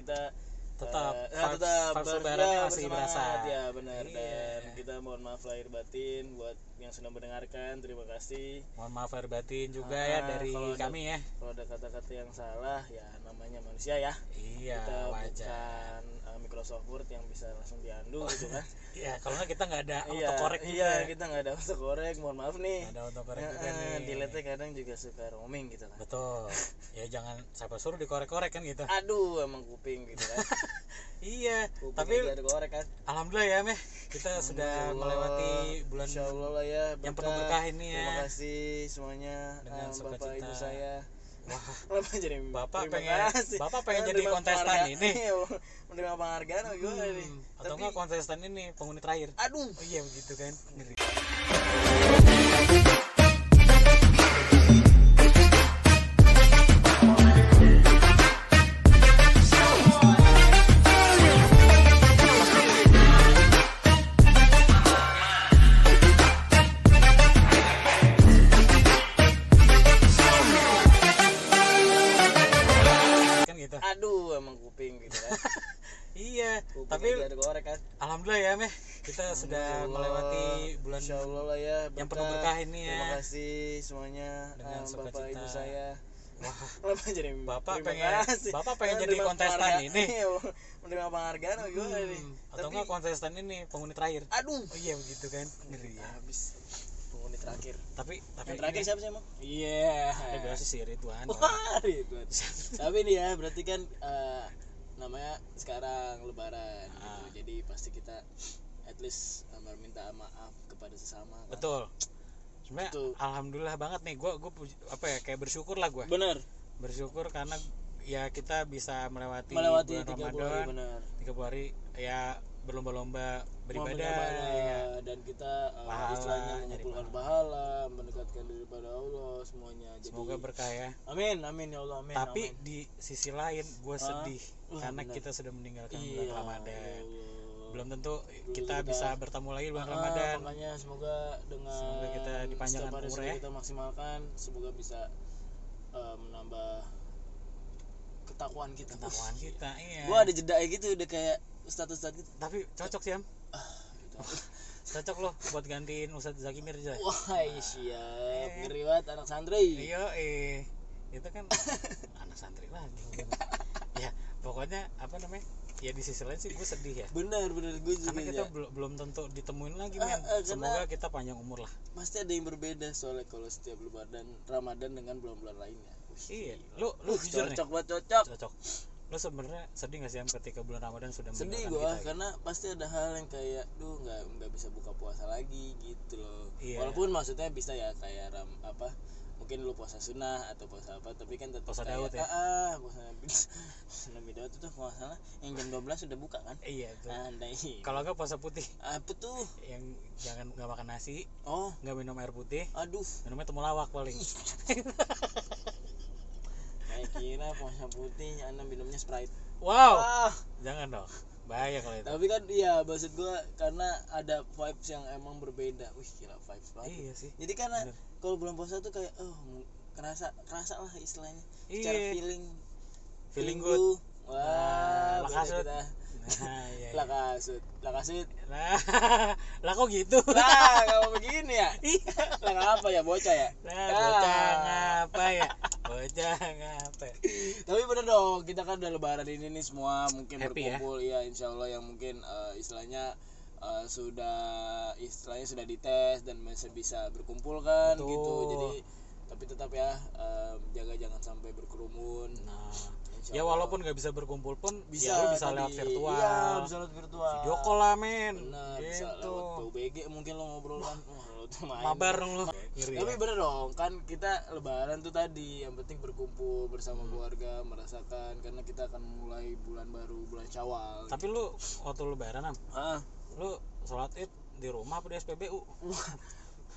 kita Tetap, vibes- tetap vibes ber- lebarannya ya, masih berasa. ya benar. Iya. dan kita mohon maaf lahir batin buat yang sudah mendengarkan. Terima kasih. Mohon maaf lahir batin juga ya Ah, dari kalau ada- kami ya. kalau ada kata-kata yang salah ya namanya manusia ya. Iya kita wajar. bukan Microsoft Word yang bisa langsung diandu gitu kan. Iya kalau nggak kita nggak ada iya autocorrect iya juga kita nggak ada autocorrect mohon maaf nih. Nggak ada autocorrect Ya, juga eh, nih. delete kadang juga suka roaming gitu kan. Betul. Ya jangan siapa suruh dikorek-korek kan gitu. Aduh emang kuping gitu kan. Iya kuping tapi ada korek kan. Alhamdulillah ya meh. Kita sudah melewati bulan Insya Allah lah ya yang penuh berkah ini ya. terima kasih semuanya Dengan sukacita. bapak ibu saya Kenapa jadi Bapak pengen- kasih. Bapak pengen jadi kontestan ini. Iya, menerima penghargaan apa gimana nih. hmm, atau Tapi- enggak kontestan ini penghuni terakhir. Aduh. Oh, iya begitu kan. Ngeri korek kan? Alhamdulillah ya meh. Kita sudah melewati bulan Insya Allah lah ya yang penuh berkah. ini ya. terima kasih semuanya Dengan eh, bapak sukacita. ibu saya. Wah. Kenapa jadi Bapak pengen- kasih. Bapak pengen Eh, jadi kontestan penghargaan. ini. Iya, menerima penghargaan nih hmm, atau Tapi- enggak kontestan ini penghuni terakhir. Aduh. Oh iya begitu kan? Ngeri ya. Habis. Penghuni terakhir. Tapi tapi yang terakhir ini- siapa sih emang? Iya. Ya biasa sih Ridwan. Wah, Ridwan. Tapi nih ya, berarti kan eh, namanya sekarang lebaran gitu. Ah. Jadi pasti kita at least eh, meminta maaf kepada sesama kan. betul sebenarnya Betul. alhamdulillah banget nih gua puji- apa ya kayak bersyukur lah gua Bener. bersyukur karena ya kita bisa melewati, Melewati bulan 30 hari Ramadan bener. 30 hari ya berlomba-lomba beribadah ya dan kita Pahala, istilahnya mengumpulkan pahala, mendekatkan diri pada Allah semuanya. Jadi semoga berkah ya Amin, amin ya Allah, amin. tapi amin. di sisi lain gue sedih wah, karena benar. kita sudah meninggalkan iya, bulan Ramadan. Allah. belum tentu Belum kita kita- bisa bertemu lagi bulan Ah, Ramadan. makanya semoga dengan Semoga kita dipanjangkan umur ya. kita maksimalkan semoga bisa eh, menambah ketakwaan kita. Ketakuan kita iya. Gua ada jeda gitu udah kayak status status gitu. Tapi cocok sih am. Ah, gitu. cocok loh buat gantiin Ustadz Zaki Mirza. Wah iya, siap. ngeri banget anak santri. Iya eh itu kan anak santri lagi. Ya pokoknya apa namanya? Ya di sisi lain sih gue sedih ya. Benar benar gue juga karena kita ya. belum belum tentu ditemuin lagi Ah, men. ah, semoga kita panjang umur lah. Pasti ada yang berbeda soalnya kalau setiap lebaran Ramadan dengan bulan-bulan lainnya. Wih, iya. lu lu jujur cocok banget cocok. Cocok. Lu sebenarnya sedih gak sih ketika bulan Ramadan sudah sedih kita, gitu? karena pasti ada hal yang kayak duh nggak nggak bisa buka puasa lagi gitu loh. Iya. walaupun maksudnya bisa ya kayak ram apa mungkin lu puasa sunnah atau puasa apa tapi kan tetap Puasa kayak, Daud ya? ah, ah puasa Itu kalau nggak salah yang jam 12 sudah buka kan? Iya tuh andai. Kalau enggak puasa putih. Apa tuh yang jangan nggak makan nasi oh. nggak minum air putih. Aduh. Minumnya temulawak paling. Kayak kira puasa putih anda minumnya sprite. Wow. Ah. Jangan dong. Bahaya kalau itu. Tapi kan iya maksud gua karena ada vibes yang emang berbeda. Wih gila vibes banget. Iya sih. Jadi karena kalau bulan puasa tuh kayak oh kerasa kerasa lah istilahnya. Secara Iya. feeling. Feeling feeling good. Wah Nah, lakasut. kita. Nah iya, iya. lakasut lakasut nah lah kok gitu? Lah kalau begini ya? Iya. Lah ngapa ya? Bocah ya? Nah bocah ngapa ya? Bocah ngapa? Ya? tapi bener dong kita kan udah lebaran ini nih semua mungkin Happy ya? berkumpul. Ya insya Allah yang mungkin eh, istilahnya eh, sudah istilahnya sudah dites dan masih bisa berkumpul kan Betul. gitu jadi tapi tetap ya eh, jaga jangan sampai berkerumun. Nah ya walaupun nggak bisa berkumpul pun bisa ya bisa tadi. lewat virtual. iya bisa lewat virtual. Video call lah men. Benar bisa gitu. lewat PUBG mungkin lo ngobrol kan. Lo mabar dong lu. Ngiri tapi ya. bener dong kan kita lebaran tuh tadi yang penting berkumpul bersama Hmm. keluarga merasakan karena kita akan mulai bulan baru bulan syawal. Tapi lu waktu lebaran am ah lu sholat id di rumah apa di SPBU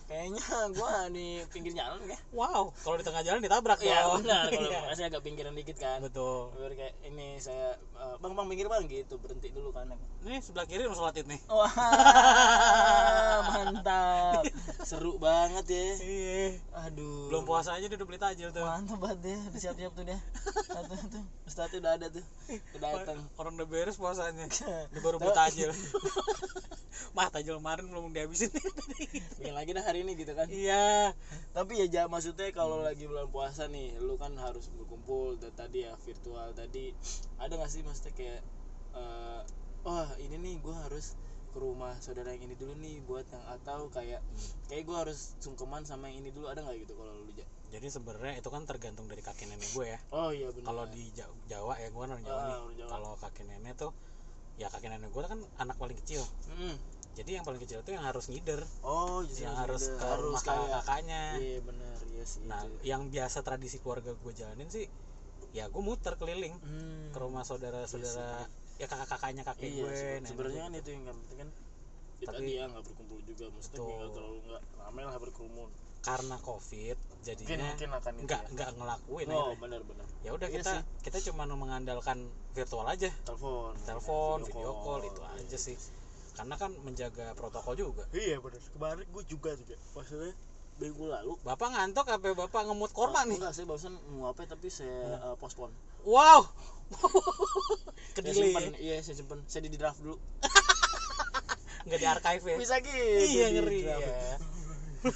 kayaknya gua di pinggir jalan ya. Wow kalau di tengah jalan ditabrak dong. benar kalau masih agak pinggiran dikit kan. Betul. Baru kayak ini saya eh, bang bang pinggir bang gitu berhenti dulu kan. Nih sebelah kiri lu sholat nih. Wah mantap. Seru banget ya. Iya. Aduh. Belum puasa aja dia udah beli tajil tuh. Mantap banget dia udah siap-siap tuh dia. Tuh tuh ustadznya udah ada tuh. Udah datang orang udah beres puasanya. Dia baru beli tajil. Mah tajil kemarin belum dihabisin. Bikin lagi dah hari ini gitu kan. Iya. Tapi ya maksudnya kalau lagi bulan puasa nih lu kan harus berkumpul dan tadi ya virtual tadi. Ada gak sih maksudnya kayak eh wah ini nih gue harus ke rumah saudara yang ini dulu nih buat yang atau kayak kayak gue harus sungkeman sama yang ini dulu. Ada nggak gitu kalau lu ja? Jadi sebenarnya itu kan tergantung dari kakek nenek gue ya. Oh iya benar. Kalau di Ja- Jawa ya gue orang Jawa Ah, nih. kalau kakek nenek tuh ya kakek nenek gue kan anak paling kecil. Mm. Jadi yang paling kecil tuh yang harus ngider. Oh justru yang harus ke rumah kayak kakaknya. Iya benar iya sih nah itu. yang biasa tradisi keluarga gue jalanin sih ya gue muter keliling Hmm. ke rumah saudara-saudara ya kakak-kakaknya kakek iya gue sebenarnya kan gitu. itu yang penting kan ya Tapi- tadi ya nggak berkumpul juga maksudnya nggak terlalu nggak ramai lah berkerumun. Karena covid mungkin jadinya mungkin akan itu nggak ya. nggak ngelakuin oh akhirnya. benar-benar ya udah Iya kita sih. kita cuma mengandalkan virtual aja. Telepon. Telepon video call itu aja sih karena kan menjaga protokol juga. Iya benar kemarin gue juga juga maksudnya minggu lalu. Bapak ngantuk apa bapak ngemut korma Ah, nih? Enggak saya barusan mau apa tapi saya eh, postpone. Wow. Saya kedile simpen. Iya saya simpen. Saya di draft dulu. Nggak di archive ya? Bisa gitu iya ngeri ya.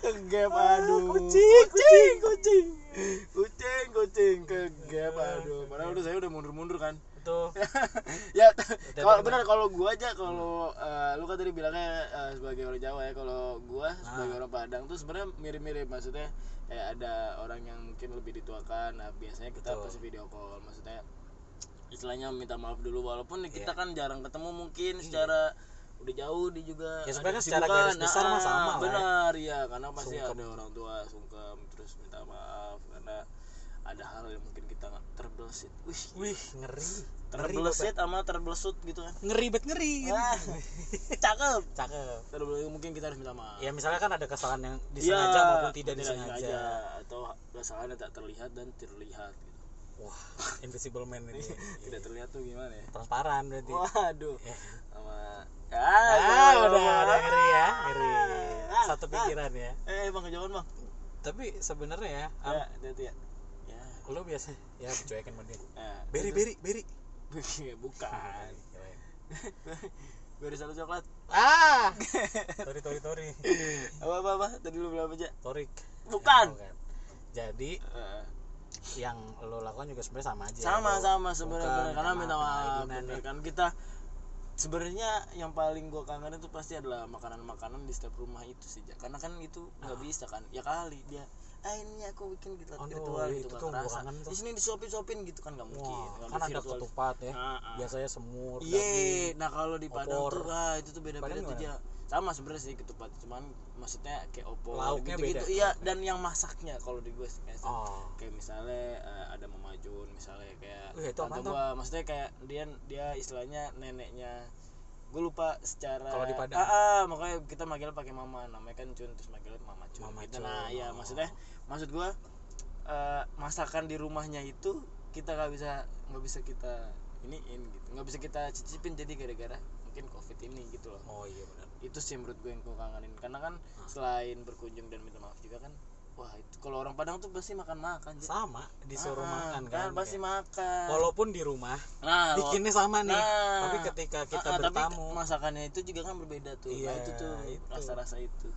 Kegap aduh. kucing, kucing kucing. Kucing kucing kegap aduh. padahal udah saya udah mundur-mundur kan. Tuh ya kalau benar kalau gua aja kalau eh, lu kan tadi bilangnya eh, sebagai orang Jawa ya kalau gua sebagai Ah. orang Padang tuh sebenarnya mirip-mirip. Maksudnya kayak ada orang yang mungkin lebih dituakan. Nah biasanya kita Betul. pasti video call. Maksudnya istilahnya minta maaf dulu. Walaupun kita Iya. kan jarang ketemu mungkin secara udah jauh di juga. Ya, sebenarnya secara garis besar mah Nah, sama lah ya. benar ya karena pasti Sungkem. ada orang tua sungkem terus minta maaf. Karena ada hal yang mungkin kita nggak terbelsit wih wih ngeri terbelsit sama terbelesut gitu kan ngeri bet ngeri Wah, cakep. cakep Terbelesut mungkin kita harus minta maaf. ya misalnya kan ada kesalahan yang Iya, disengaja maupun tidak disengaja atau kesalahan yang tak terlihat dan terlihat gitu. wah invisible man ini Tidak terlihat tuh gimana ya? transparan berarti Waduh. Ya. Sama ya, ah sama- udah ada ngeri ya ngeri Ah, satu pikiran ya Eh, Bang kejauhan, Bang. tapi sebenarnya ya Ya, hati-hati ya. Lo biasa ya dicuekin sama dia beri beri beri Bukan. Beri satu coklat. ah tori tori tori Apa apa apa? Tadi lu bilang apa aja? torik Bukan. Ya, jadi yang lo lakukan juga sebenarnya sama aja sama Lo sama sebenarnya karena minta maaf, kan kita sebenarnya yang paling gua kangen itu pasti adalah makanan-makanan di setiap rumah itu sih Ja. karena kan itu nggak bisa kan ya kali dia ah ini aku bikin gitu Aduh, virtual gitu itu kan tuh. di sini disuapin suapin gitu kan nggak mungkin Wah, kan ada virtual- ketupat ya Ah, ah. biasanya semur Iya, nah kalau di Padang tuh ah, itu tuh beda-beda Padang tuh gimana? Sama sebenarnya sih ketupat, cuman maksudnya kayak opor Lauknya gitu-gitu. beda. Iya, dan yang masaknya kalau di gue biasa oh kayak misalnya eh, ada memajun misalnya kayak Wih, itu tante gua maksudnya kayak dia dia istilahnya neneknya gue lupa secara Kalau di Padang? ah, ah, makanya kita manggil pakai mama namanya kan cun terus manggil mama cun Mama gitu nah ya oh. maksudnya maksud gua eh, masakan di rumahnya itu kita nggak bisa nggak bisa kita iniin gitu nggak bisa kita cicipin jadi gara-gara mungkin covid ini gitu loh. Oh iya benar. Itu sih menurut gue yang gue kangenin. Karena kan Ah. selain berkunjung dan minta maaf juga kan wah itu kalau orang Padang tuh pasti makan makan sama disuruh Ah, makan kan, pasti kayak. makan. Walaupun di rumah nah bikinnya sama nih. Nah, tapi ketika kita ah, ah, tapi bertamu. masakannya itu juga kan berbeda tuh. Nah Iya, itu tuh itu. rasa-rasa itu.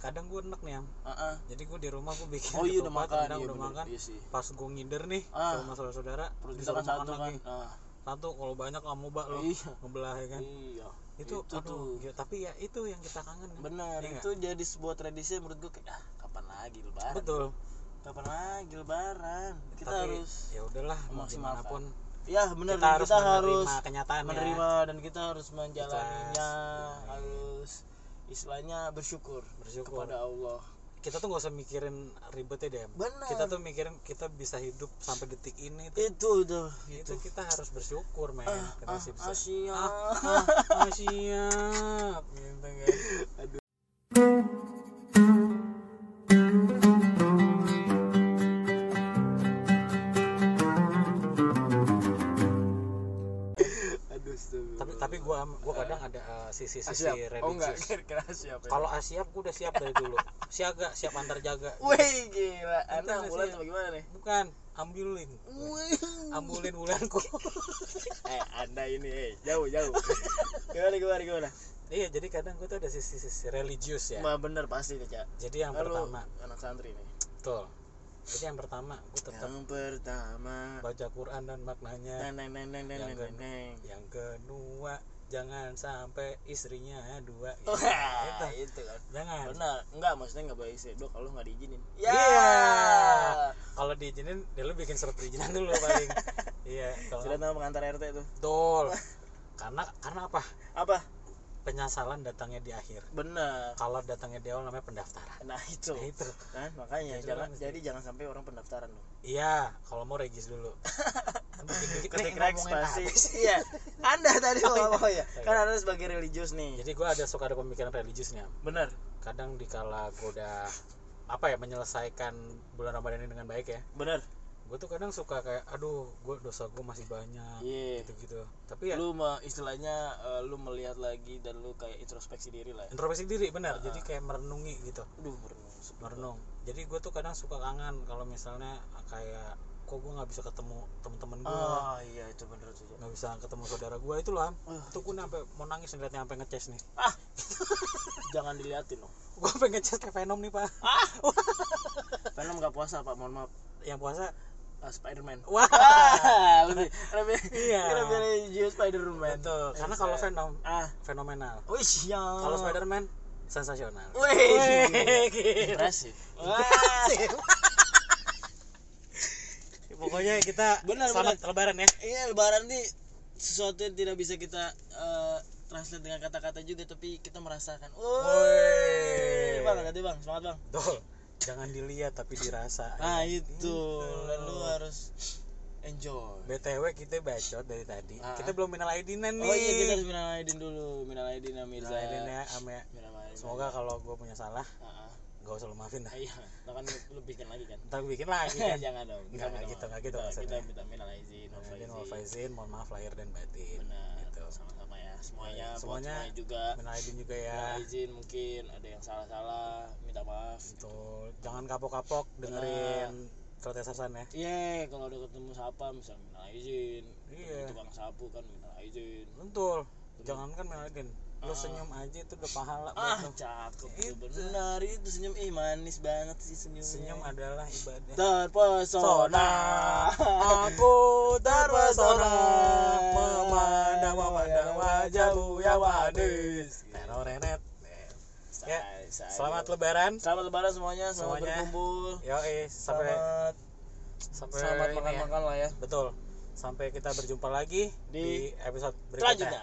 Kadang gue enak nih Am. Ah, ah. jadi gue di rumah gue bikin oh iya udah makan. iya udah bener. makan. Iya sih. Pas gue ngider nih Ah. ke rumah saudara-saudara disuruh kan makan satu kan. lagi. Ah, satu kalau banyak kamu bak lo iya. ngebelah ya kan? Iya. Itu, itu aduh, ya, tapi ya itu yang kita kangen kan? benar Iya itu jadi sebuah tradisi menurut gue kayak ah kapan lagi lebaran? Betul. Kapan lagi lebaran? Kita tapi harus ya udahlah gimana pun ya benar kita harus kita menerima harus kenyataan menerima dan kita harus menjalaninya. Ikhlas. harus istilahnya bersyukur, Bersyukur. kepada Allah kita tuh gak usah mikirin ribetnya deh benar. Kita tuh mikirin kita bisa hidup sampai detik ini tuh. Itu tuh itu itu kita harus bersyukur men. Ah, ah, bisa. ah, siap. ah, ah, ah, siap. Gitu aduh sisi-sisi Asyap. Oh enggak, religius kira siapa ya? kalau asiap gua udah siap dari dulu siaga siap antar jaga Wih gila, ambulan nggak atau gimana nih? bukan ambulin ambulin bulanku eh anda ini eh jauh jauh. gimana gimana gimana? iya jadi kadang gua tuh ada sisi-sisi religius ya Mah bener pasti nih cak. jadi yang Kan lu pertama anak santri nih. betul jadi yang pertama gua tetap Yang pertama. baca Quran dan maknanya Neng neng neng neng neng Yang neng neng. yang kedua jangan sampai istrinya dua gitu. Wah, Itu. itu kan. jangan Benar, enggak maksudnya enggak boleh istri dok kalau nggak diizinin. Iya. Ya. kalau diizinin dia lu bikin surat perizinan dulu paling iya kalau Sudah nama pengantar RT itu. betul karena karena apa Apa? Penyesalan datangnya di akhir Benar. kalau datangnya di awal namanya pendaftaran Nah itu. nah, itu Kan makanya Itu jangan jadi jangan sampai orang pendaftaran loh. iya kalau mau regis dulu Ketik Rex pasti. Iya. Anda tadi Oh, iya. apa ya? Oh, Kan iya. Anda sebagai religius nih. jadi gua ada suka ada pemikiran religiusnya Benar. kadang dikala gua udah apa ya menyelesaikan bulan Ramadan ini dengan baik ya Benar. Gue tuh kadang suka kayak aduh gue dosa gue masih banyak Iya. gitu gitu tapi ya Lu me- istilahnya eh, lu melihat lagi dan lu kayak introspeksi diri lah ya. introspeksi diri benar Ah. jadi kayak merenungi gitu Aduh, merenung. merenung jadi gue tuh kadang suka kangen kalau misalnya kayak kok gue nggak bisa ketemu temen-temen gue Oh iya itu bener tuh. nggak bisa ketemu saudara gue itu lah Uh. itu gue sampai mau nangis ngeliatnya sampai ngeces nih Ah. Jangan diliatin loh. gue pengen ngeces kayak Venom nih pak Venom nggak puasa pak, mohon maaf. yang puasa Ah, Spiderman. wah Ah, lebih lebih Iya. lebih religius Spiderman. betul karena kalau Venom ah, fenomenal wih siap. kalau Spiderman sensasional Wih, impresif. Wah. pokoknya kita Benar, selamat lebaran ya Iya, lebaran nih sesuatu yang tidak bisa kita eh, translate dengan kata-kata juga, tapi kita merasakan. Woi, bang, hati bang, semangat bang. Betul. Jangan dilihat tapi dirasa. Nah Ya. itu, lalu harus enjoy. BTW kita bacot dari tadi. Ah. Kita belum minal aidinan nih. Oh iya kita harus minal aidin dulu, minal aidin ya Mirza. Minal aidin ya, Ame. Aidin. Semoga kalau gue punya salah, Ah, ah. gak usah lu maafin dah. Ah, Iya, kan lu, lu bikin lagi kan. Ntar bikin lagi kan. Jangan dong. Nggak, nggak minta gitu, maaf. nggak gitu Kita, kita maksudnya. minta minal aidin, wal aidin faizin. faizin, mohon maaf lahir dan batin. Benar. Gitu. Sama-sama ya. Semuanya, buat Semuanya semuanya juga. Minal aidin juga ya. Minal izin mungkin ada yang salah-salah, minta maaf. Betul. Jangan kapok-kapok dengerin Trotes Sarsan ya. Iya, kalau udah ketemu siapa misalnya minal izin. Iya. Tukang sapu kan minal izin. Betul. Jangan kan minal aidin. Lu Ah. senyum aja itu udah pahala Ah, cakep Itu. benar itu senyum ih manis banget sih senyumnya. Senyum adalah ibadah. terpesona aku terpesona memandang memandang wajahmu yang manis terorenet ya say. selamat lebaran selamat lebaran semuanya selamat Semuanya. berkumpul yo sampai selamat sampai selamat ini makan ya. lah ya betul sampai kita berjumpa lagi di, Di episode berikutnya selanjutnya